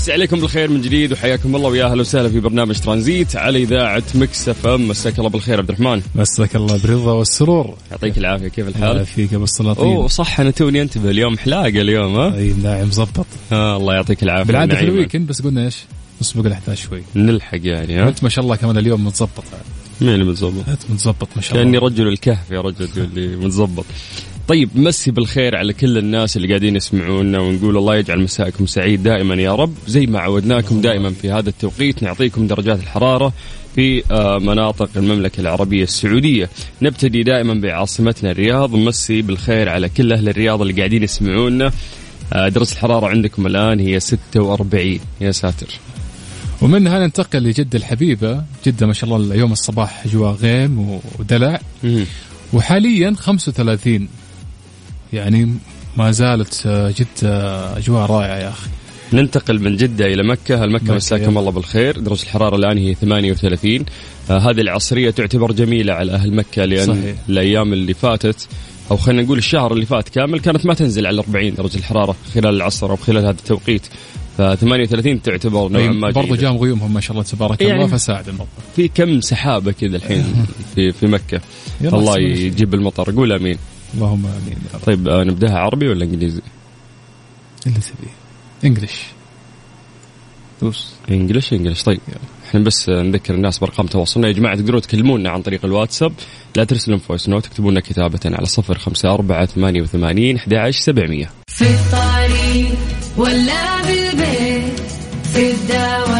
مسى عليكم بالخير من جديد وحياكم الله ويا أهلا وسهلا في برنامج ترانزيت على إذاعة مكس أف إم مساك الله بالخير عبد الرحمن مساك الله بالرضا والسرور يعطيك العافية كيف الحال؟ فيك أبو السلاطين أوه صح أنا توني أنتبه اليوم حلاقة اليوم ها؟ أي ناعم مظبط آه الله يعطيك العافية بالعادة في. الويكند بس قلنا إيش؟ نسبق الاحداث شوي نلحق يعني ها؟ انت ما شاء الله كمان اليوم متظبط مين اللي متظبط؟ انت متظبط ما شاء كأني الله رجل الكهف يا رجل اللي متظبط طيب مسي بالخير على كل الناس اللي قاعدين يسمعونا ونقول الله يجعل مساءكم سعيد دائما يا رب زي ما عودناكم دائما في هذا التوقيت نعطيكم درجات الحرارة في آه، مناطق المملكة العربية السعودية. نبتدي دائما بعاصمتنا الرياض نمسي بالخير على كل أهل الرياض اللي قاعدين يسمعونا. آه، درجة الحرارة عندكم الآن هي 46 يا ساتر. ومنها ننتقل لجدة الحبيبة. جدة ما شاء الله اليوم الصباح اجواء غيم ودلع. وحاليا 35 يعني ما زالت آه، جدة أجواء رائعة يا أخي. ننتقل من جدة إلى مكة. هل مكة مكة، مساكم. الله بالخير. درجة الحرارة الآن هي 38 آه هذه العصرية تعتبر جميلة على أهل مكة لأن صحيح. الأيام اللي فاتت أو خلينا نقول الشهر اللي فات كامل كانت ما تنزل على 40 درجة الحرارة خلال العصر أو خلال هذا التوقيت. ف 38 تعتبر نوعا ما برضو. جام غيومهم ما شاء الله تبارك يعني- الله فساعد الموضوع في كم سحابة كذا الحين في في مكة. الله. يجيب المطر. قول آمين. اللهم آمين يا رب. طيب آه نبدأها عربي ولا إنجليزي؟ اللي تبيه انجلش دوس انجلش انجلش طيب إحنا بس نذكر الناس بأرقام تواصلنا. يا جماعة تقدرون تكلمونا عن طريق الواتساب. لا ترسلون voice note تكتبوا لنا كتابة على صفر خمسة أربعة ثمانية وثمانين أحد عشر سبعمية. في الطريق ولا بالبيت في الدوام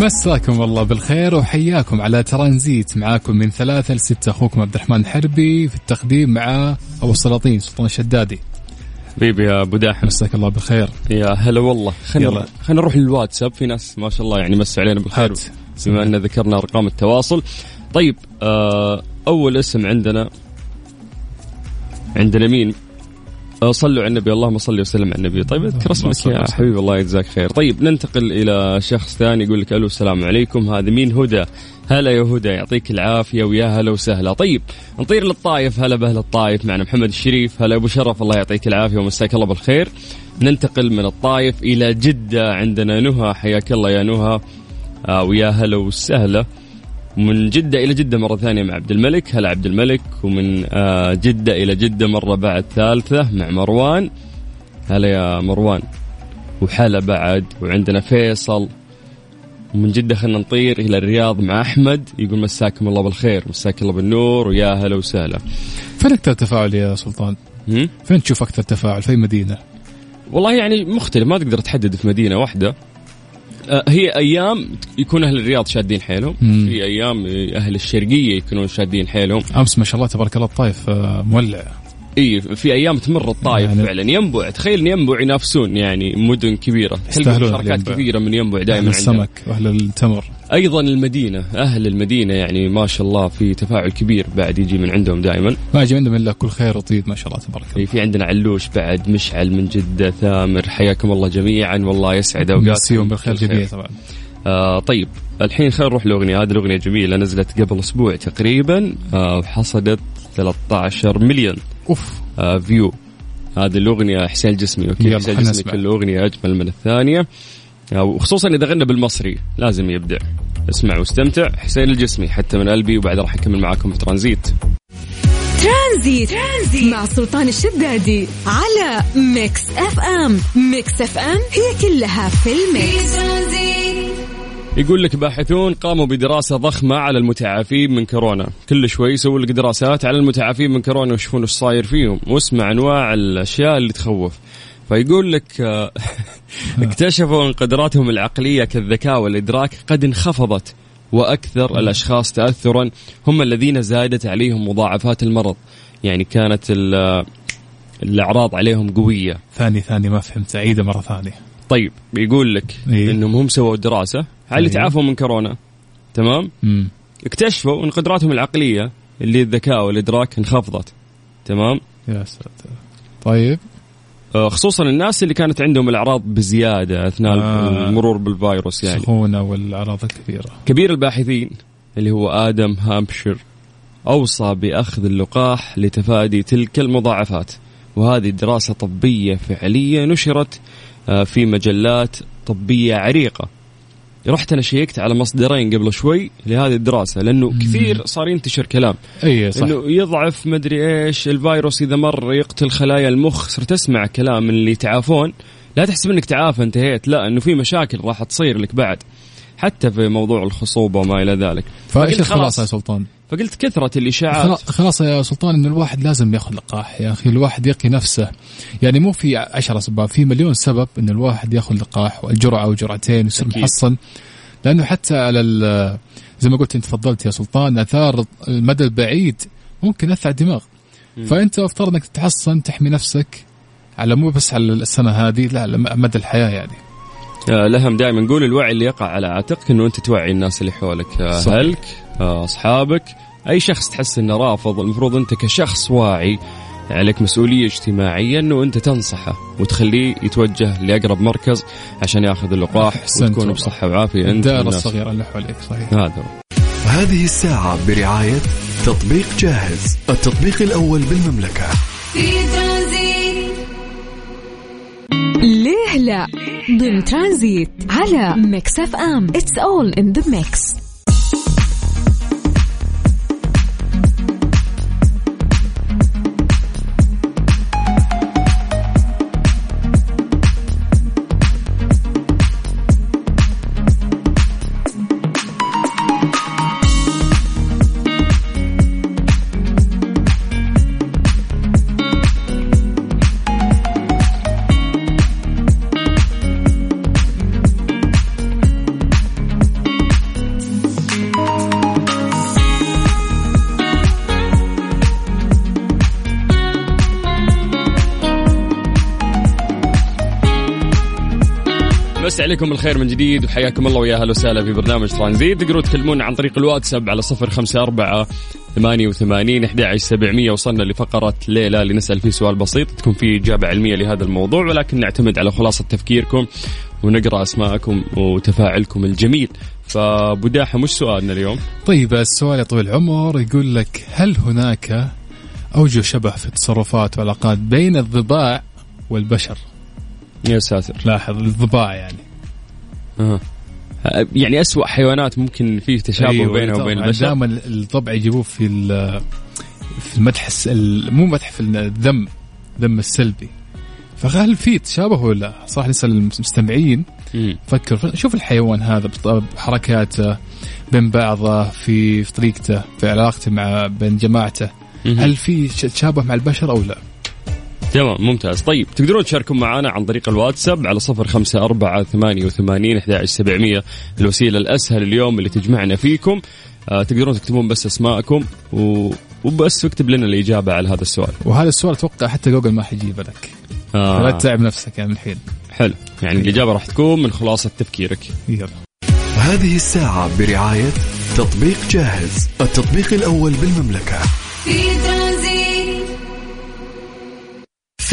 مساكم الله بالخير وحياكم على ترانزيت. معاكم من ثلاثة لستة أخوكم عبد الرحمن الحربي في التقديم مع أبو السلاطين سلطان الشدادي. حبيبي يا أبو داحم. مساك الله بالخير. يا هلا والله. خلينا. خلينا نروح للواتساب. في ناس ما شاء الله يعني مسوا علينا بالخير. بما أن ذكرنا أرقام التواصل. طيب آه أول اسم عندنا عندنا مين؟ آه، صلوا على النبي اللهم صل وسلم على النبي. طيب اذكر اسمك يا. حبيبي الله يجزاك خير. طيب ننتقل إلى شخص ثاني يقول لك ألو السلام عليكم. هذا مين؟ هدى. هلا يا هدى يعطيك العافية ويا هلا وسهلا. طيب نطير للطايف هلا باهل الطايف معنا محمد الشريف. هلا أبو شرف الله يعطيك العافية ومساك الله بالخير. ننتقل من الطايف إلى جدة عندنا نهى. حياك الله يا نهى. آه ويا هلا وسهلا. من جدة إلى جدة مرة ثانية مع عبد الملك. هلا عبد الملك ومن آه جدة إلى جدة مرة بعد ثالثة مع مروان. هلا يا مروان. وحلا بعد وعندنا فيصل. ومن جدة خلينا نطير إلى الرياض مع أحمد. يقول مساكم الله بالخير مساك الله بالنور ويا هلا وسهلا. فين أكثر تفاعل يا سلطان؟ فين تشوف أكثر تفاعل؟ في مدينة؟ والله يعني مختلف ما تقدر تحدد في مدينة واحدة. هي أيام يكون أهل الرياض شادين حيلهم. في أيام أهل الشرقية يكونون شادين حيلهم. أمس ما شاء الله تبارك الله الطايف آه، مولع. إي في أيام تمر الطايف يعني- فعلا. ينبع تخيل إن ينبع ينافسون يعني مدن كبيرة. تلقى شركات. كثيره من ينبع دائما عندنا. السمك وأهل التمر. أيضا المدينة أهل المدينة يعني ما شاء الله في تفاعل كبير بعد يجي من عندهم دائما. ما يجي عندهم إلا كل خير وطيب ما شاء الله تبارك الله. في عندنا علوش بعد مشعل من جدة ثامر حياكم الله جميعا والله يسعد مسيهم اوقاتكم بالخير جميع طبعا. آه طيب الحين خلينا نروح لأغنية. هذه الأغنية جميلة نزلت قبل أسبوع تقريبا آه، وحصدت 13 مليون. أوف. آه، view هذه الأغنية حسين يلا، okay حسين نسمع. كل أغنية أجمل من الثانية. وخصوصا إذا غنى بالمصري لازم يبدع اسمع واستمتع حسين الجسمي حتى من قلبي وبعد راح أكمل معاكم في ترانزيت. ترانزيت. ترانزيت. مع سلطان الشدادي على Mix FM. Mix FM هي كلها في ال mix. يقول لك باحثون قاموا بدراسة ضخمة على المتعافين من كورونا. كل شوي يسووا لك دراسات على المتعافين من كورونا ويشوفون إيش صاير فيهم. واسمع أنواع الأشياء اللي تخوف. فيقول لك آه، اكتشفوا أن قدراتهم العقلية كالذكاء والإدراك قد انخفضت وأكثر الأشخاص تاثرا هم الذين زادت عليهم مضاعفات المرض. يعني كانت ال- الأعراض عليهم قوية. ثاني ثاني ما فهمت. عيده مرة ثانية. طيب يقول لك إيه. إنهم هم سووا دراسة على اللي أيوه. تعافوا من كورونا. تمام؟ امم اكتشفوا أن قدراتهم العقلية اللي الذكاء والإدراك انخفضت. تمام؟ يا ساتر. طيب. آه، خصوصا الناس اللي كانت عندهم الأعراض بزيادة أثناء آه. المرور بالفيروس يعني. سخونة والأعراض الكثيره كبير الباحثين اللي هو آدم هامبشير أوصى بأخذ اللقاح لتفادي تلك المضاعفات وهذه دراسة طبية فعلية نشرت آه، في مجلات طبية عريقة. رحت أنا شيكت على مصدرين قبل شوي لهذه الدراسة لأنه كثير صار ينتشر كلام. إي صح. إنه يضعف مدري إيش الفيروس إذا مر يقتل خلايا المخ صرت أسمع كلام من اللي يتعافون. لا تحسب إنك تعافى انتهيت لا إنه في مشاكل راح تصير لك بعد حتى في موضوع الخصوبة وما إلى ذلك. فأيش الخلاصة خلاص. يا سلطان؟ فقلت كثرة الإشاعات. خلا- خلاص يا سلطان انه الواحد لازم ياخذ لقاح يا أخي الواحد يقي نفسه. يعني مو في عشرة أسباب في مليون سبب إن الواحد ياخذ لقاح والجرعة أو جرعتين ويصير أكيد. محصن. لأنه حتى على زي ما قلت أنت تفضلت يا سلطان آثار المدى البعيد ممكن ياثر على الدماغ. فأنت افترض إنك تتحصن تحمي نفسك على مو بس على السنة هذه لا على مدى الحياة يعني. آه، لهم دائما. نقول الوعي اللي يقع على عاتقك إنه أنت توعي الناس اللي حولك. صحيح. اهلك آه، أصحابك. أي شخص تحس إنه رافض المفروض أنت كشخص واعي عليك مسؤولية اجتماعية إنه أنت تنصحه وتخليه يتوجه لأقرب مركز عشان يأخذ اللقاح وتكون. بصحة وعافية أنت الدائرة والناس. الصغيرة اللي حواليك صحيح. هذا. هذه الساعة برعاية تطبيق جاهز التطبيق الأول بالمملكة. في ترانزيت. ليه لا؟ ضمن ترانزيت على Mix FM. It's all in the mix عليكم الخير من جديد وحياكم الله ويا أهلا وسهلا في برنامج ترانزيت. تقدروا تكلمونا عن طريق الواتساب على صفر خمسة أربعة ثمانية وثمانين أحد سبعمية وصلنا لفقرة ليلى لنسأل فيه سؤال بسيط تكون فيه إجابة علمية لهذا الموضوع ولكن نعتمد على خلاصة تفكيركم ونقرأ أسماءكم وتفاعلكم الجميل. فبداحة مش سؤالنا اليوم؟ طيب السؤال يا طويل العمر يقول لك هل هناك أوجه شبه في التصرفات والعلاقات بين الضباع والبشر؟ يا ساتر. لاحظ الضباع يعني. آه. يعني أسوأ حيوانات ممكن فيه تشابه أيوة، بينها وبين. البشر دائما الضبع يجيبوه في في المدح مو مدح في الذم ذم السلبي فهل في تشابه ولا لا؟ صح نسال المستمعين. فكر شوف الحيوان هذا بحركاته بين بعضه في في طريقته في علاقته مع بين جماعته. هل في تشابه مع البشر أو لا؟ تمام ممتاز. طيب تقدرون تشاركون معنا عن طريق الواتساب على صفر خمسة أربعة ثمانية وثمانين سبعمية. الوسيلة الأسهل اليوم اللي تجمعنا فيكم. آه تقدرون تكتبون بس أسماءكم و... وبس اكتب لنا الإجابة على هذا السؤال. وهذا السؤال أتوقع حتى جوجل ما حيجيبه لك. لا آه تتعب نفسك يعني من الحين. حلو. يعني الإجابة راح تكون من خلاصة تفكيرك. يلا. هذه الساعة برعاية تطبيق جاهز التطبيق الأول بالمملكة. في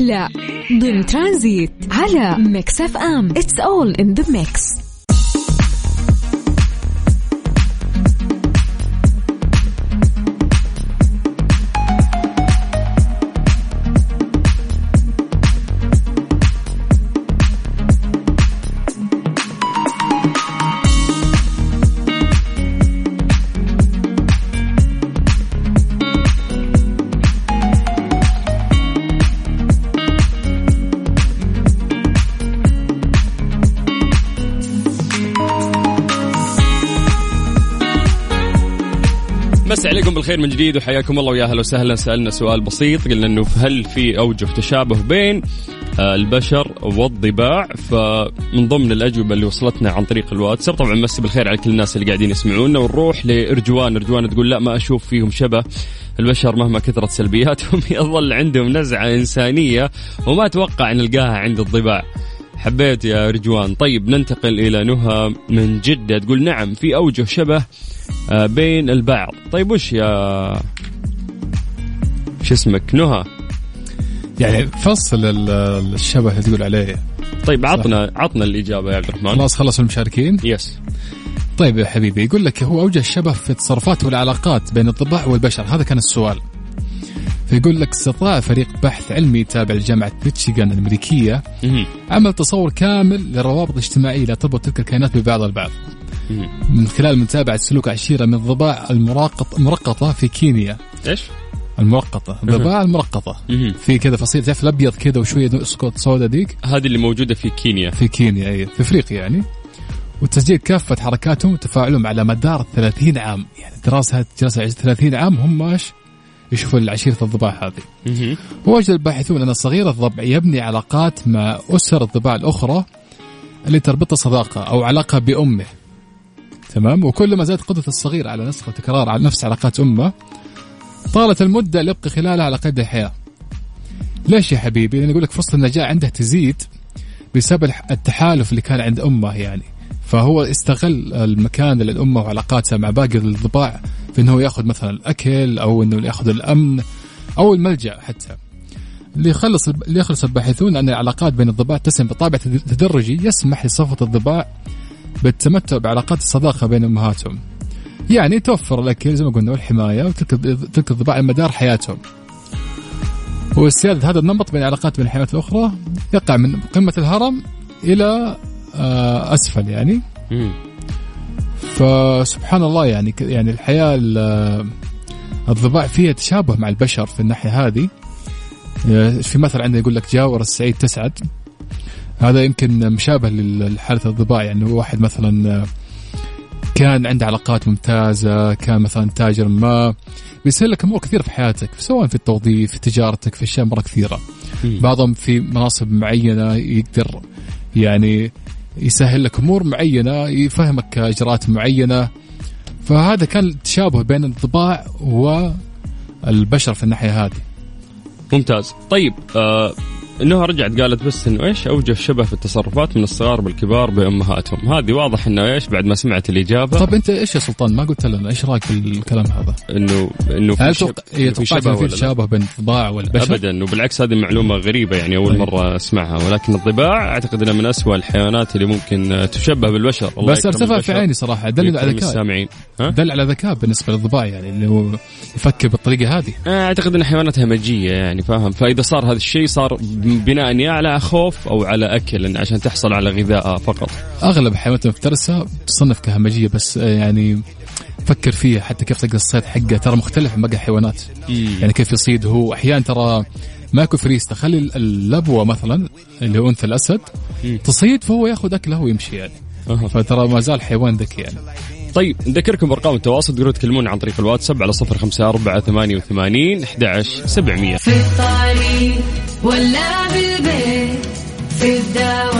ليه لا ضمن ترانزيت على Mix FM. It's all in the mix مسي عليكم بالخير من جديد وحياكم الله ويا أهلا وسهلا. سألنا سؤال بسيط قلنا إنه هل في أوجه تشابه بين آه، البشر والضباع فمن ضمن الأجوبة اللي وصلتنا عن طريق الواتساب طبعا مسي بالخير على كل الناس اللي قاعدين يسمعونا. ونروح لإرجوان. إرجوان تقول لا ما أشوف فيهم شبه البشر مهما كثرت سلبياتهم. يظل عندهم نزعة إنسانية وما أتوقع نلقاها عند الضباع حبيت يا رجوان طيب ننتقل إلى نهى من جدة. تقول نعم في أوجه شبه بين البعض. طيب وش يا شو اسمك؟ نهى. يعني فصل ال- الشبه اللي تقول عليه. طيب عطنا عطنا الإجابة يا عبد الرحمن. خلاص خلصوا المشاركين؟ يس طيب يا حبيبي يقول لك هو أوجه الشبه في التصرفات والعلاقات بين الضباع والبشر. هذا كان السؤال. فيقول لك استطاع فريق بحث علمي تابع لجامعة ميشيغان الأمريكية. عمل تصور كامل للروابط الاجتماعية لا تربط تلك الكائنات ببعض البعض. من خلال متابعة سلوك عشيرة من الضباع المراقط المرقطة في كينيا. إيش؟ المرقطة. الضباع المرقطة. في كذا فصيل تعرف الأبيض كذا وشوية سكوت سودا ديك. هذه اللي موجودة في كينيا. في كينيا اي في إفريقيا يعني. وتسجيل كافة حركاتهم وتفاعلهم على مدار 30 عام. يعني دراسة جلسة 30 عام هم إيش؟ يشوفوا العشيرة الضباع هذه. ووجد الباحثون أن صغير الضبع يبني علاقات مع أسر الضباع الأخرى اللي تربطه صداقة أو علاقة بأمه. تمام؟ وكلما زادت قدرة الصغير على نسخ وتكرار على نفس علاقات أمه طالت المدة اللي يبقى خلالها على قيد الحياة. ليش يا حبيبي؟ لأن يقول لك فرصة النجاة عنده تزيد بسبب التحالف اللي كان عند أمه يعني. فهو استغل المكان اللي الأمة وعلاقاتها مع باقي الضباع في أنه يأخذ مثلا الأكل أو أنه يأخذ الأمن أو الملجأ حتى. اللي يخلص اللي يخلص الباحثون أن العلاقات بين الضباع تسم بطابع تد- تدرجي يسمح لصفوة الضباع بالتمتع بعلاقات الصداقة بين أمهاتهم. يعني توفر الاكل زي ما قلنا والحمايه وتلك تلك الضباع على مدار حياتهم. واستيادة هذا النمط بين العلاقات بين الحيوانات الأخرى يقع من قمة الهرم إلى آه، أسفل يعني مم. فسبحان الله يعني يعني الحياة ال- الضباع فيها تشابه مع البشر في الناحية هذه في مثل عندنا يقول لك جاور السعيد تسعد هذا يمكن مشابه لل- لحاله الضباع يعني هو واحد مثلا كان عنده علاقات ممتازة كان مثلا تاجر ما بيسهل لك أمور كثيرة في حياتك سواء في التوظيف في تجارتك في أشياء مرة كثيرة. مم. بعضهم في مناصب معينة يقدر يعني يسهل لك أمور معينة يفهمك إجراءات معينة. فهذا كان تشابه بين الضباع والبشر في الناحية هذه. ممتاز. طيب آه إنها رجعت قالت بس إنه إيش أوجه شبه في التصرفات من الصغار بالكبار بأمهاتهم. هذه واضح إنه إيش بعد ما سمعت الإجابة. طب أنت إيش يا سلطان؟ ما قلت لنا إيش رأيك في الكلام هذا؟ انه إنه في هل شب- في شبه إنه في؟ تشابه بين الضباع والبشر؟ ابدا وبالعكس هذه معلومة غريبة يعني أول طيب. مرة أسمعها. ولكن الضباع أعتقد انها من أسوأ الحيوانات اللي ممكن تشبه بالبشر. الله بس أرتفع في عيني صراحة. دل على ذكاء. السامعين؟ دل على ذكاء بالنسبة للضباع يعني اللي هو يفكر بالطريقة هذه. أعتقد إن حيوانات همجيه يعني فاهم؟ فإذا صار هذا الشيء صار بناء يا على خوف أو على أكل إن عشان تحصل على غذاء فقط. أغلب الحيوانات المفترسة تصنف كهمجية بس آه، يعني فكر فيها حتى كيف تلقى الصيد حقه ترى مختلف عن باقي الحيوانات. يعني كيف يصيد هو. أحيانا ترى ما يكون فريسته خلي اللبوه مثلا اللي هو أنثى الأسد. تصيد فهو ياخذ أكله ويمشي يعني. أها. فترى ما زال حيوان ذكي يعني. طيب نذكركم بأرقام التواصل تقدروا تكلمون عن طريق الواتساب على صفر خمسة أربعة ثمانية وثمانين أحد سبعمية. في الطريق ولا بالبيت في الدوام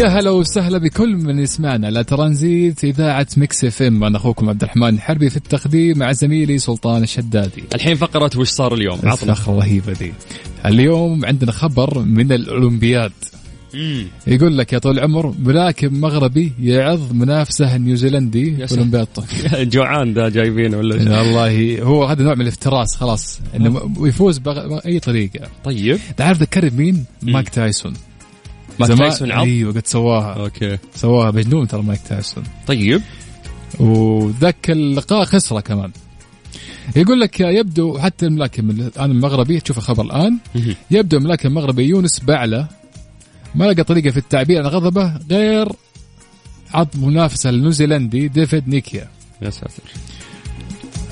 يا هلا وسهلا بكل من يسمعنا. على ترانزيت إذاعة Mix FM. أنا أخوكم عبد الرحمن الحربي في التقديم مع زميلي سلطان الشدادي. الحين فقرة وش صار اليوم؟ عطنا. رهيبة دي. اليوم عندنا خبر من الأولمبياد. مم. يقول لك يا طول العمر ملاكم مغربي يعض منافسه النيوزيلندي في أولمبياد جوعان ده جايبينه ولا والله هو هذا نوع من الافتراس خلاص. إنه يفوز بأي طريقة. طيب. تعرف ذكرني بمين؟ مايك تايسون. مايك تايسون عض أيوه قد سواها. Okay. سواها مجنون ترى مايك تايسون. طيب. وذاك اللقاء خسره كمان. يقول لك يبدو حتى الملاكم الان المغربي تشوف الخبر الآن. يبدو الملاكم المغربي يونس بعلة. ما لقى طريقة في التعبير عن غضبه غير عض منافسه النيوزيلندي ديفيد نيكيا. يا ساتر.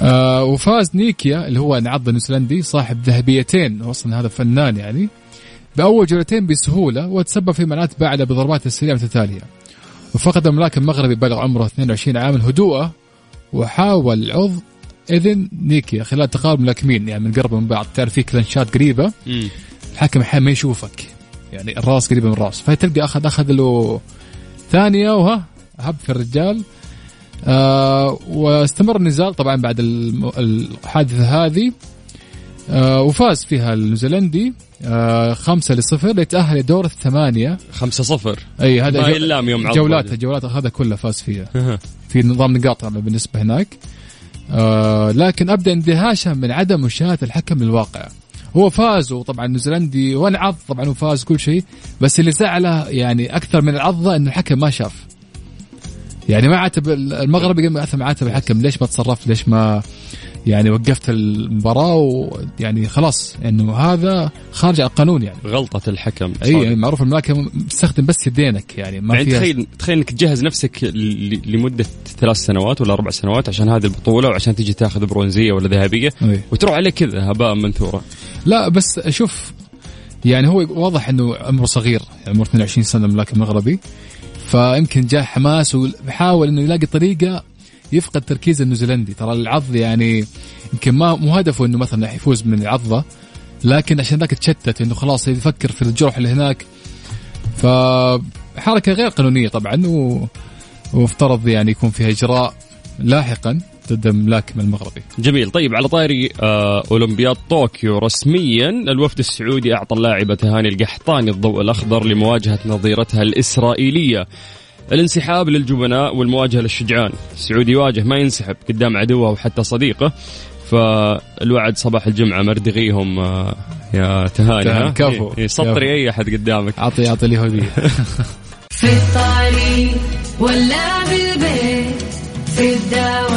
آه وفاز نيكيا اللي هو انعض النيوزيلندي صاحب ذهبيتين. أصلا هذا فنان يعني. بأول جولتين بسهولة وتسبب في منات بعده بضربات السريعه متتالية. وفقد الملاكم المغربي بلغ عمره 22 عام هدوءه وحاول عض إذن نيكيا خلال تقارب ملاكمين يعني من قرب من بعض. تعرف في كلنشات قريبة؟ مم. الحكم أحيانا ما يشوفك. يعني الراس قريبة من الراس. فتلقى اخذ أخذ له ثانية وها هب في الرجال. آه واستمر النزال طبعا بعد الحادثة هذه. آه وفاز فيها النيوزيلندي آه خمسة لصفر. ليتأهل لدور الثمانية. خمسة صفر. أي هذا ما يلام يوم عض جولات وجه. الجولات هذا كله فاز فيها. في نظام نقاط بالنسبة هناك. آه لكن أبدأ اندهاشا من عدم مشاهدة الحكم للواقع هو فاز وطبعا نيوزيلندي وانعض طبعا وفاز كل شيء. بس اللي زعله يعني أكثر من العضة إنه الحكم ما شاف. يعني ما عاتب المغربي قام اثم عاتب الحكم. ليش ما تصرفت؟ ليش ما يعني وقفت المباراة ويعني خلاص إنه هذا خارج عن القانون يعني. غلطة الحكم. إي يعني معروف الملاكم مستخدم بس يدينك يعني ما يعني تخيل تخيل إنك تجهز نفسك لمدة ثلاث سنوات ولا أربع سنوات عشان هذه البطولة وعشان تجي تاخذ برونزية ولا ذهبية أي. وتروح عليك كذا هباء منثورا لا بس شوف يعني هو واضح إنه عمره صغير يعني عمره 22 سنة ملاكم مغربي فيمكن جاء حماس وحاول إنه يلاقي طريقة يفقد تركيز النيوزيلندي. ترى العض يعني يمكن ما مو هدفه إنه مثلا يفوز من العضة لكن عشان ذاك تشتت إنه خلاص يفكر في الجرح اللي هناك. فحركة غير قانونية طبعا و... وافترض يعني يكون فيها إجراء لاحقا ضد الملاكم المغربي. جميل. طيب على طاري آه أولمبياد طوكيو رسميا الوفد السعودي أعطى اللاعبه تهاني القحطاني الضوء الأخضر لمواجهة نظيرتها الإسرائيلية. الانسحاب للجبناء والمواجهة للشجعان السعودي يواجه ما ينسحب قدام عدوه وحتى صديقه فالوعد صباح الجمعة مردغيهم آه يا تهاني تهاني، ها؟ كفو. إيه، سطري كفو. أي أحد قدامك اعطي أعطي اليهوديه في الطريق ولا بالبيت في الدوام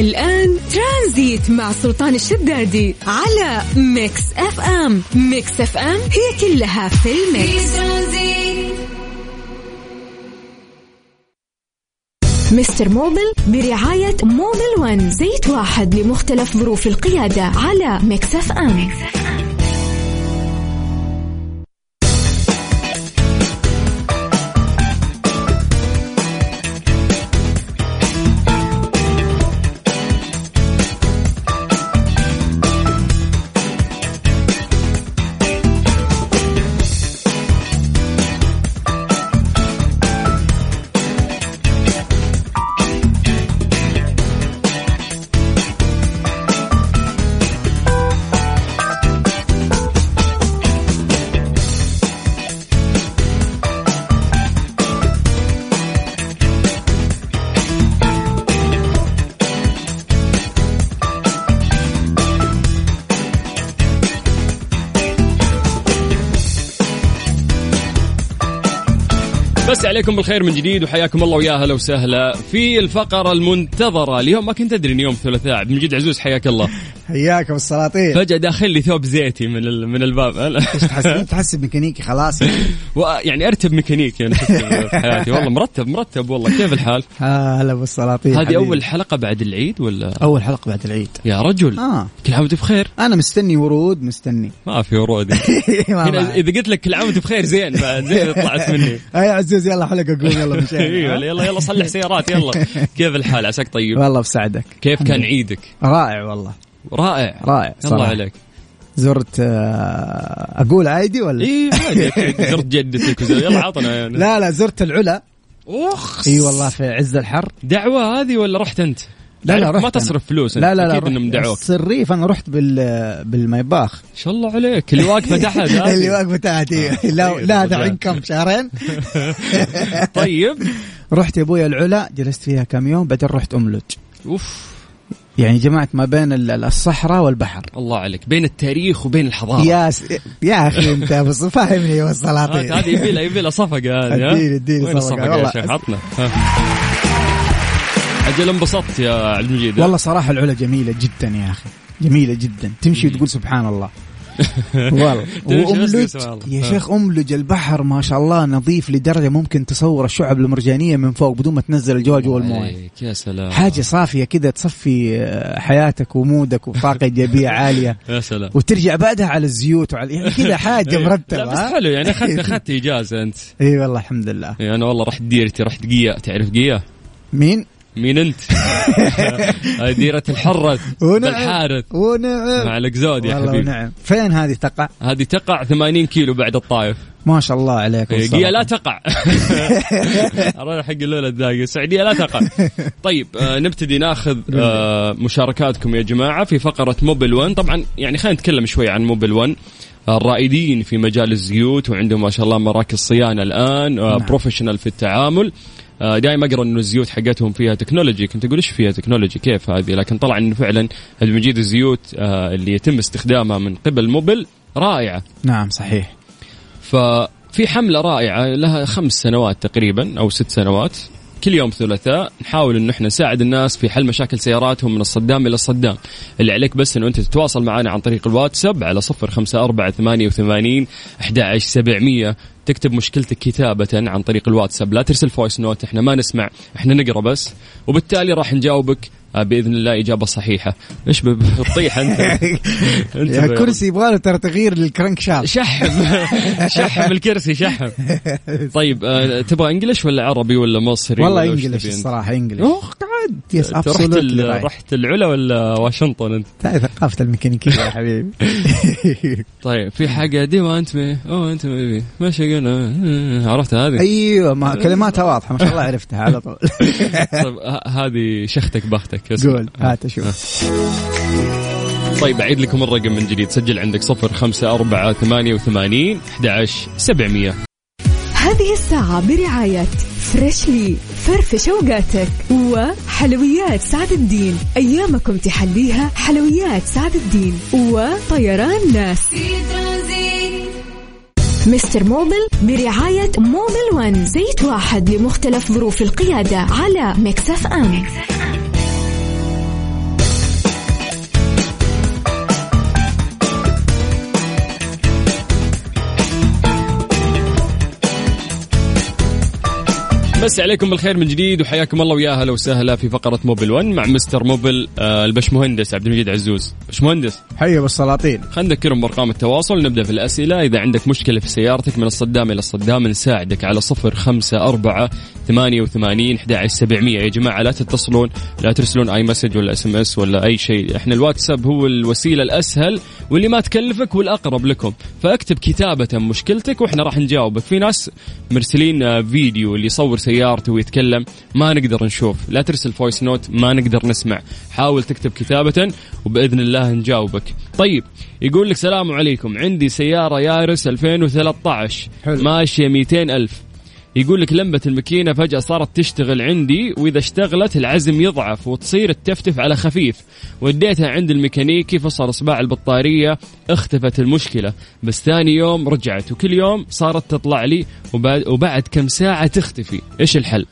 الآن ترانزيت مع سلطان الشدادي على ميكس أف أم. ميكس أف أم هي كلها في الميكس. Mister Mobil برعاية Mobil One. زيت واحد لمختلف ظروف القيادة على Mix FM. بس عليكم بالخير من جديد وحياكم الله ويا هلا وسهلا في الفقرة المنتظرة. اليوم ما كنت أدري إن يوم الثلاثاء عبد المجيد عزوز حياك الله. حياك السلاطين. فجأة داخل لي ثوب زيتي من من الباب. تحس تحس ميكانيكي خلاص؟ يعني أرتب ميكانيكي أنا شفت في حياتي. والله مرتب مرتب والله. كيف الحال؟ آه، هلا بالسلاطين هذه حبيبي. أول حلقة بعد العيد ولا؟ أول حلقة بعد العيد. يا رجل. آه. كل عام وأنت بخير. أنا مستني ورود مستني. ما في ورود. هنا. إذا قلت لك كل عام وأنت بخير زين بعد. زين طلعت مني. آه يا عزوز يلا حلقة قوم يلا مشينا. يلا يلا صلح سيارات يلا. كيف الحال؟ عساك طيب؟ والله بساعدك. كيف كان عيدك؟ رائع والله. رائع رائع الله صراحة. عليك زرت آه، أقول عادي ولا اي. زرت جدتك يلا عطنا يعني لا لا زرت العلا اخ إي والله في عز الحر دعوة هذه ولا رحت أنت؟ لا لا رحت ما. تصرف فلوس. لا لا لا أكيد إنهم رحت دعوك الصريف أنا رحت بال بالميباخ إن شاء الله عليك اللي واقفة تحت. اللي واقفة تحتي لا طيب، لا. دحين كم شهرين طيب رحت يا أبوي العلا جلست فيها كم يوم بعدين رحت أملج أوف يعني جمعت ما بين ال- الصحراء والبحر الله عليك بين التاريخ وبين الحضارة يا س... يا أخي أنت بس فاهمني والسلاطين هذه يبي لها يبي لها صفقة هذه؟ اديني- اديني. الصفقة يا. شيخ عطنا. أجل انبسطت يا عبد المجيد؟ والله صراحة العلا جميلة جدا يا أخي جميلة جدا تمشي وتقول سبحان الله والله. واملج. يا ها. شيخ أملج البحر ما شاء الله نظيف لدرجة ممكن تصور الشعب المرجانية من فوق بدون ما تنزل الجو جوا المويه يا سلام. حاجة صافية كذا تصفي آه، حياتك ومودك وطاقة ايجابيه عالية. يا سلام. وترجع بعدها على الزيوت وعلى يعني كذا حاجة لا مرتبة. بس؟ حلو يعني اخذت أخذت إجازة أنت. إي والله الحمد لله. أنا والله رحت ديرتي رحت قيا تعرف قيا مين؟ مين انت؟ هاي ديرة الحرة. ونعم. بالحارث ونعم. مع الاقزود يا حبيبي. ونعم. فين هذه تقع؟ هذه تقع 80 كيلو بعد الطايف ما شاء الله عليك. قيا لا تقع. أروح حق الليلة الداقه السعودية لا تقع. طيب آه نبتدي ناخذ آه مشاركاتكم يا جماعة في فقرة موبل 1 طبعا يعني خلينا نتكلم شوي عن موبل 1 الرائدين في مجال الزيوت وعندهم ما شاء الله مراكز صيانة الآن آه نعم. بروفيشنال في التعامل. دائما أقرأ إنه الزيوت حقتهم فيها technology كنت أقول إيش فيها technology كيف هذه؟ لكن طلع إنه فعلا المجيد الزيوت آه، اللي يتم استخدامها من قبل Mobil رائعة. نعم صحيح. ففي حملة رائعة لها خمس سنوات تقريبا أو ست سنوات. كل يوم ثلاثاء نحاول انه إحنا نساعد الناس في حل مشاكل سياراتهم من الصدام إلى الصدام. اللي عليك بس إنه أنت تتواصل معنا عن طريق الواتساب على صفر خمسة أربعة ثمانية وثمانين أحد سبعمية. تكتب مشكلتك كتابة عن طريق الواتساب. لا ترسل voice note إحنا ما نسمع إحنا نقرأ بس. وبالتالي راح نجاوبك بإذن الله إجابة صحيحة. إيش بتطيح أنت. أنت يا ب- كرسي يبغى له ترى تغيير لل crankshaft. شحم. شحم الكرسي شحم. طيب آه، تبغى English ولا عربي ولا مصري والله English؟ الصراحة English قاعد يس رحت. رحت العلا ولا واشنطن؟ انت هذه ثقافة الميكانيكية يا حبيبي. طيب في حاجة دي وانت مي أو أنت مي ماشي قلنا. آه، عرفت هذه؟ أيوه ما كلماتها واضحة ما شاء الله عرفتها على طول. طيب هذه شختك بختك. قول هات أشوف. طيب أعيد لكم الرقم من جديد. سجل عندك صفر خمسة أربعة ثمانية وثمانين أحد عشر سبعمية. هذه الساعة برعاية فريشلي فرفش اوقاتك وحلويات سعد الدين. أيامكم تحليها حلويات سعد الدين. وطيران ناس. Mister Mobil برعاية Mobil One زيت واحد لمختلف ظروف القيادة على Mix FM. بس عليكم بالخير من جديد وحياكم الله ويا هلا وسهلا في فقرة Mobil 1 مع Mister Mobil آه، البشمهندس عبد المجيد عزوز. بشمهندس. حي بالسلاطين. خلينا نذكرهم بأرقام التواصل نبدأ في الأسئلة. إذا عندك مشكلة في سيارتك من الصدام إلى الصدام نساعدك على صفر خمسة أربعة ثمانية وثمانين أحد عشر سبعمية. يا جماعة لا تتصلون لا ترسلون أي message ولا SMS ولا أي شيء. إحنا الواتساب هو الوسيلة الأسهل واللي ما تكلفك والأقرب لكم. فاكتب كتابة مشكلتك وإحنا راح نجاوبك. في ناس مرسلين آه، فيديو اللي يصور سيارته ويتكلم ما نقدر نشوف. لا ترسل voice note ما نقدر نسمع. حاول تكتب كتابة وبإذن الله نجاوبك. طيب يقول لك سلام عليكم. عندي سيارة يارس 2013 حلو. ماشية 200 ألف. يقول لك لمبة الماكينة فجأة صارت تشتغل عندي وإذا اشتغلت العزم يضعف وتصير تفتف على خفيف. وديتها عند الميكانيكي فصل إصبع البطارية اختفت المشكلة. بس ثاني يوم رجعت وكل يوم صارت تطلع لي وبعد, وبعد كم ساعة تختفي. إيش الحل؟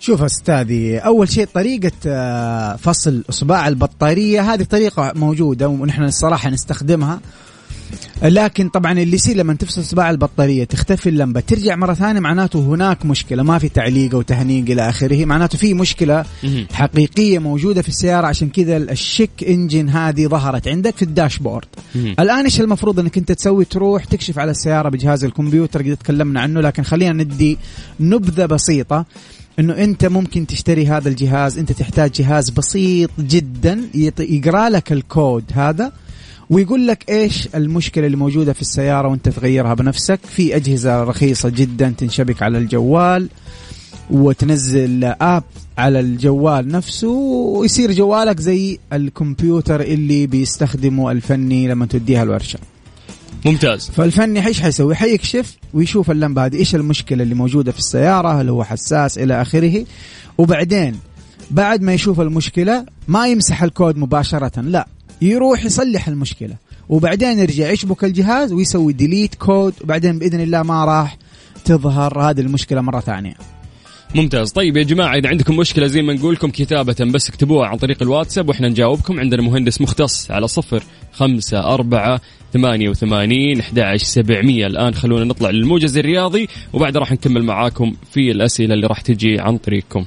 شوف أستاذي أول شيء طريقة آه، فصل اصبع البطارية هذه طريقة موجودة ونحن الصراحه نستخدمها. لكن طبعا اللي يصير لما تفصل اصبع البطارية تختفي اللمبة ترجع مرة ثانية معناته هناك مشكلة ما في تعليق أو تهنيق إلى آخره معناته في مشكلة. حقيقية موجودة في السيارة عشان كذا الشيك إنجن هذه ظهرت عندك في الداشبورد. الآن إيش المفروض إنك أنت تسوي تروح تكشف على السيارة بجهاز الكمبيوتر قد تكلمنا عنه لكن خلينا ندي نبذة بسيطة إنه أنت ممكن تشتري هذا الجهاز أنت تحتاج جهاز بسيط جدا يقرأ لك الكود هذا ويقول لك إيش المشكلة اللي موجودة في السيارة وأنت تغيرها بنفسك؟ في أجهزة رخيصة جدا تنشبك على الجوال وتنزل آب على الجوال نفسه ويصير جوالك زي الكمبيوتر اللي بيستخدمه الفني لما توديها الورشة. ممتاز. فالفني إيش حيسوي؟ حيكشف ويشوف اللمبه هذه إيش المشكلة اللي موجودة في السيارة هل هو حساس إلى آخره. وبعدين بعد ما يشوف المشكلة ما يمسح الكود مباشرة لا. يروح يصلح المشكلة. وبعدين يرجع يشبك الجهاز ويسوي delete code وبعدين بإذن الله ما راح تظهر هذه المشكلة مرة ثانية. ممتاز. طيب يا جماعة إذا عندكم مشكلة زي ما نقول لكم كتابة بس اكتبوها عن طريق الواتساب وإحنا نجاوبكم. عندنا مهندس مختص على صفر خمسة أربعة ثمانية وثمانين أحد سبعمية. الآن خلونا نطلع للموجز الرياضي وبعد راح نكمل معاكم في الأسئلة اللي راح تجي عن طريقكم.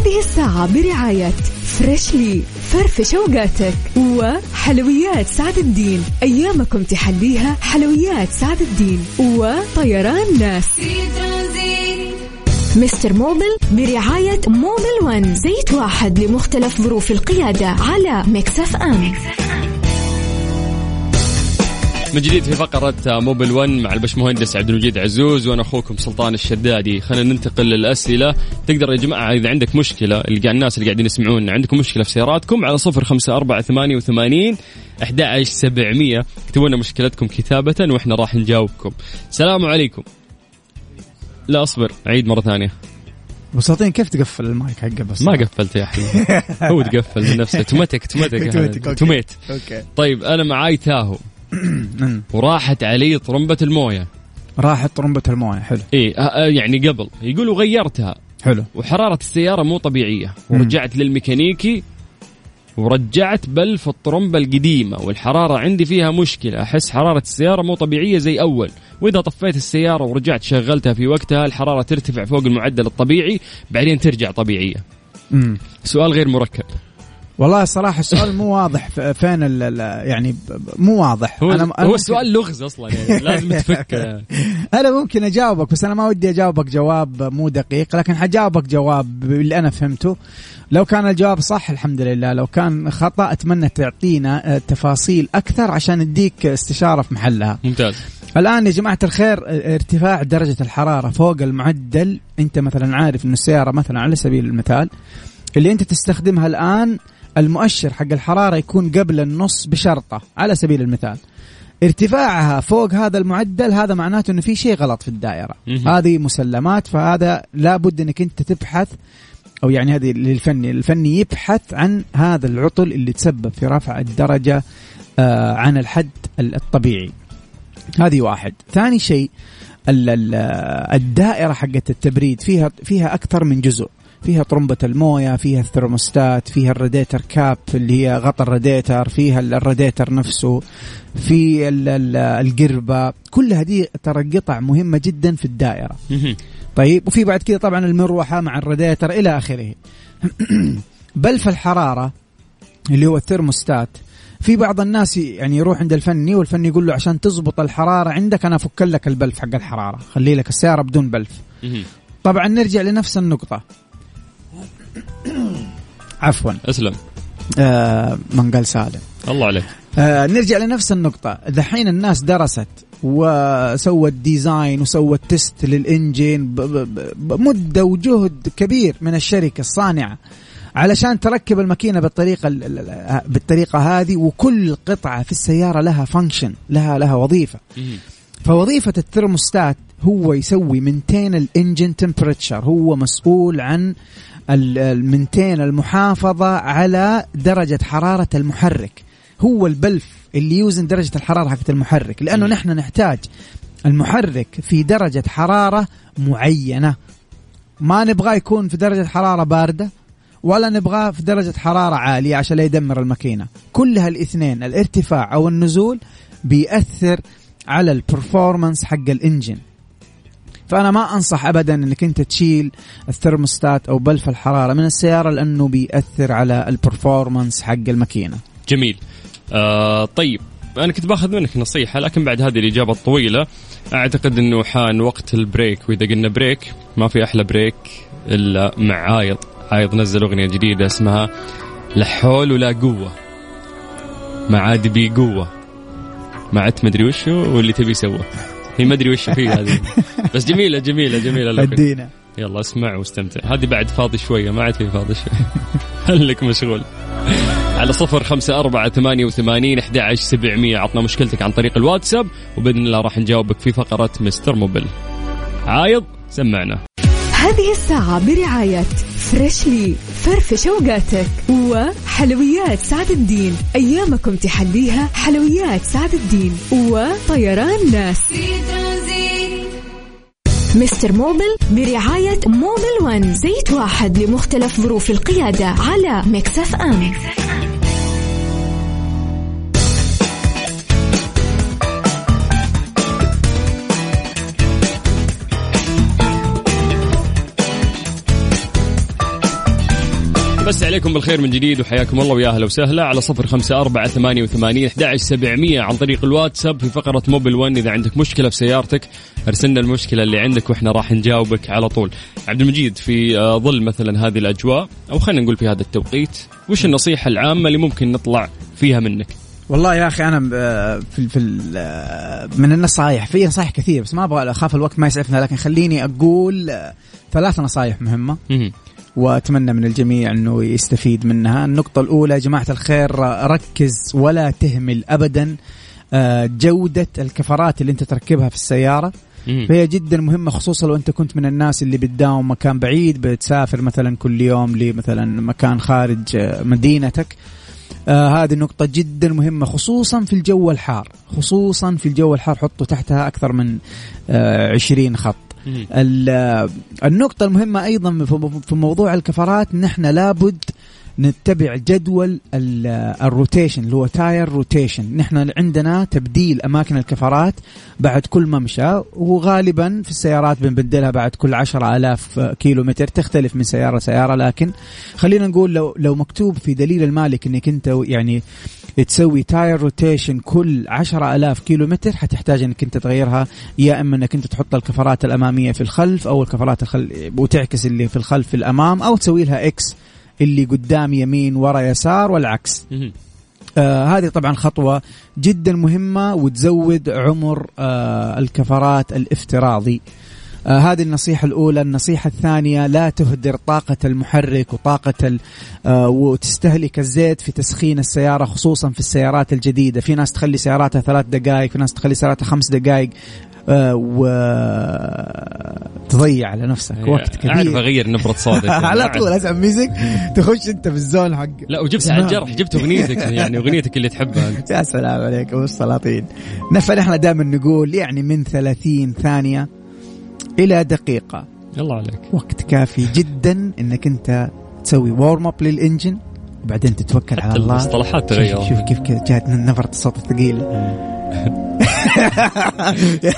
هذه الساعة برعاية Freshly فرفش أوقاتك وحلويات سعد الدين. أيامكم تحليها حلويات سعد الدين وطيران ناس. Mister Mobil برعاية Mobil One. زيت واحد لمختلف ظروف القيادة على Mix FM. من جديد في فقرة Mobil 1 مع البشمهندس عبد المجيد عزوز وأنا أخوكم سلطان الشدادي. خلينا ننتقل للأسئلة. تقدر يا جماعة إذا عندك مشكلة اللي الناس اللي قاعدين يسمعونا عندكم مشكلة في سياراتكم على صفر خمسة أربعة ثمانية وثمانين أحد سبعمية. اكتبوا لنا مشكلتكم كتابة وإحنا راح نجاوبكم. السلام عليكم. لا أصبر. عيد مرة ثانية. وساطين كيف تقفل المايك حقه بس؟ ما قفلت يا أخي. هو تقفل من نفسه. automatic، okay. automatic. okay. طيب أنا معاي تاهو. وراحت علي طرمبة الموية. راحت طرمبة الموية حلو. آه، يعني قبل. يقولوا غيرتها حلو. وحرارة السيارة مو طبيعية. ورجعت للميكانيكي. ورجعت بلف الطرمبة القديمة. والحرارة عندي فيها مشكلة. أحس حرارة السيارة مو طبيعية زي أول. وإذا طفيت السيارة ورجعت شغلتها في وقتها الحرارة ترتفع فوق المعدل الطبيعي. بعدين ترجع طبيعية. مم. سؤال غير مركب. والله الصراحة السؤال مو واضح. فين ال يعني مو واضح. هو, أنا هو ممكن- السؤال لغز أصلا يعني لازم تفك أنا ممكن أجاوبك بس أنا ما ودي أجاوبك جواب مو دقيق لكن حجاوبك جواب اللي أنا فهمته. لو كان الجواب صح الحمد لله. لو كان خطأ أتمنى تعطينا تفاصيل أكثر عشان نديك استشارة في محلها. ممتاز. الآن يا جماعة الخير ارتفاع درجة الحرارة فوق المعدل. أنت مثلا عارف أن السيارة مثلا على سبيل المثال اللي أنت تستخدمها الآن المؤشر حق الحرارة يكون قبل النص بشرطة على سبيل المثال. ارتفاعها فوق هذا المعدل هذا معناته إنه في شيء غلط في الدائرة. هذه مسلمات فهذا لابد إنك أنت تبحث أو يعني هذه للفني الفني يبحث عن هذا العطل اللي تسبب في رفع الدرجة آه عن الحد الطبيعي. هذه واحد. ثاني شيء ال- ال- الدائرة حقت التبريد فيها فيها أكثر من جزء. فيها طرمبة الموية فيها الثرموستات فيها الراديتر كاب اللي هي غطى الراديتر فيها ال- الراديتر نفسه في ال- ال- القربة. كل هذه ترى قطع مهمة جدا في الدائرة. طيب وفي بعد كذا طبعا المروحة مع الراديتر إلى آخره. بلف الحرارة اللي هو الثرموستات في بعض الناس يعني يروح عند الفني والفني يقول له عشان تزبط الحرارة عندك أنا أفك لك البلف حق الحرارة خلي لك السيارة بدون بلف. طبعا نرجع لنفس النقطة. عفوا. أسلم. آه من قال سالم. الله عليك. آه نرجع لنفس النقطة. دحين الناس درست وسوت design وسوت test ب- بمدة وجهد كبير من الشركة الصانعة علشان تركب الماكينة بالطريقة ال- ال- ال- بالطريقة هذه وكل قطعة في السيارة لها function لها لها وظيفة. فوظيفة الثرموستات هو يسوي منتين الانجن تمبرتشر هو مسؤول عن المنتين المحافظة على درجة حرارة المحرك. هو البلف اللي يوزن درجة الحرارة حقت المحرك لأنه. نحن نحتاج المحرك في درجة حرارة معينة. ما نبغاه يكون في درجة حرارة باردة ولا نبغاه في درجة حرارة عالية عشان لا يدمر الماكينة. كل هالاثنين الارتفاع أو النزول بيأثر على ال performance حق ال engine. فأنا ما أنصح ابدا إنك أنت تشيل الثرموستات أو بلف الحرارة من السيارة لأنه بيأثر على ال performance حق الماكينة. جميل. آه طيب أنا كنت باخذ منك نصيحة لكن بعد هذه الإجابة الطويلة أعتقد إنه حان وقت ال break. وإذا قلنا break ما في أحلى break إلا مع عايض. عايض نزل أغنية جديدة اسمها لا حول ولا قوة. ما عاد بي قوه ما عدت مدري وشو واللي تبي سوى هي ما أدري وش فيه هذه. بس جميلة جميلة جميلة. أدينا. يلا اسمع واستمتع. هذه بعد فاضي شوية ما عاد في فاضي شوية. هلك مشغول. على صفر خمسة أربعة ثمانية وثمانين أحد عشر سبعمية. عطنا مشكلتك عن طريق الواتساب وبإذن الله راح نجاوبك في فقرة مستر موبل. عايض سمعنا. هذه الساعة برعاية Freshly فرفش أوقاتك وحلويات سعد الدين. أيامكم تحليها حلويات سعد الدين وطيران ناس. Mister Mobil برعاية Mobil One زيت واحد لمختلف ظروف القيادة على Mix FM. بس عليكم بالخير من جديد وحياكم الله ويا أهلا وسهلا. على صفر خمسة أربعة ثمانية وثمانين أحد عشر سبعمية عن طريق الواتساب في فقرة موبل ون إذا عندك مشكلة في سيارتك أرسلنا المشكلة اللي عندك وإحنا راح نجاوبك على طول. عبد المجيد في آه، ظل مثلا هذه الأجواء أو خلينا نقول في هذا التوقيت وش النصيحة العامة اللي ممكن نطلع فيها منك؟ والله يا أخي أنا آه، في في آه، من النصائح في نصائح كثير بس ما أبغى اخاف الوقت ما يسعفنا لكن خليني أقول ثلاث نصائح مهمة. مهم. وأتمنى من الجميع إنه يستفيد منها. النقطة الأولى يا جماعة الخير ركز ولا تهمل ابدا آه، جودة الكفرات اللي أنت تركبها في السيارة. فهي جدا مهمة خصوصا لو أنت كنت من الناس اللي بتداوم مكان بعيد بتسافر مثلا كل يوم لمثلا مكان خارج آه، مدينتك. آه هذه النقطة جدا مهمة خصوصا في الجو الحار. خصوصا في الجو الحار حطوا تحتها أكثر من آه 20 خط. النقطة المهمة أيضا في- موضوع الكفرات نحن لابد نتبع جدول ال- ال rotation اللي هو tire rotation. نحن عندنا تبديل أماكن الكفرات بعد كل ممشى وغالبا في السيارات بنبدلها بعد كل عشرة ألاف كيلو متر تختلف من سيارة لسيارة لكن خلينا نقول لو لو مكتوب في دليل المالك إنك أنت يعني تسوي tire rotation كل عشرة ألاف كيلو متر حتحتاج إنك أنت تغيرها. يا إما إنك أنت تحط الكفرات الأمامية في الخلف أو الكفرات الخل... وتعكس اللي في الخلف في الأمام أو تسوي لها إكس اللي قدام يمين ورا يسار والعكس. آه هذه طبعا خطوة جدا مهمة وتزود عمر آه الكفرات الافتراضي. آه هذه النصيحة الأولى. النصيحة الثانية لا تهدر طاقة المحرك وطاقة ال- آه وتستهلك الزيت في تسخين السيارة خصوصا في السيارات الجديدة. في ناس تخلي سياراتها ثلاث دقائق في ناس تخلي سياراتها خمس دقائق وتضيع على نفسك وقت كبير. أغير نبرة صوتك على. طول أسمع music تخش أنت في ال zone حق. لا وجبتها على الجرح جبت أغنيتك يعني أغنيتك اللي تحبها. أنت يا سلام عليك ابو السلاطين إحنا دائما نقول يعني من 30 ثانية إلى دقيقة. يلا عليك. وقت كافي جدا إنك أنت تسوي warm up لل engine وبعدين تتوكل على الله. المصطلحات تغير. شوف, شوف كيف جات نبره الصوت الثقيل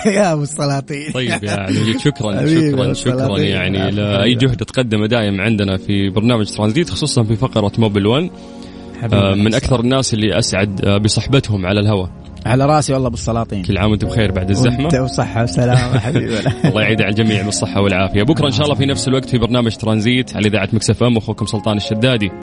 يا أبو السلاطين. طيب يا عبد المجيد شكرا شكرا يا شكرا. يعني حبيبي. لاي جهد تقدم دائم عندنا في برنامج ترانزيت خصوصا في فقرة Mobil 1 آه، من أكثر الناس اللي أسعد آه، بصحبتهم على الهواء. على رأسي والله أبو السلاطين. كل عام وأنتم بخير بعد الزحمة. وانت وصحة وسلامة حبيبي. الله يعيد على الجميع بالصحة والعافية. بكرة إن شاء الله في نفس الوقت في برنامج ترانزيت على إذاعة Mix FM أخوكم سلطان الشدادي.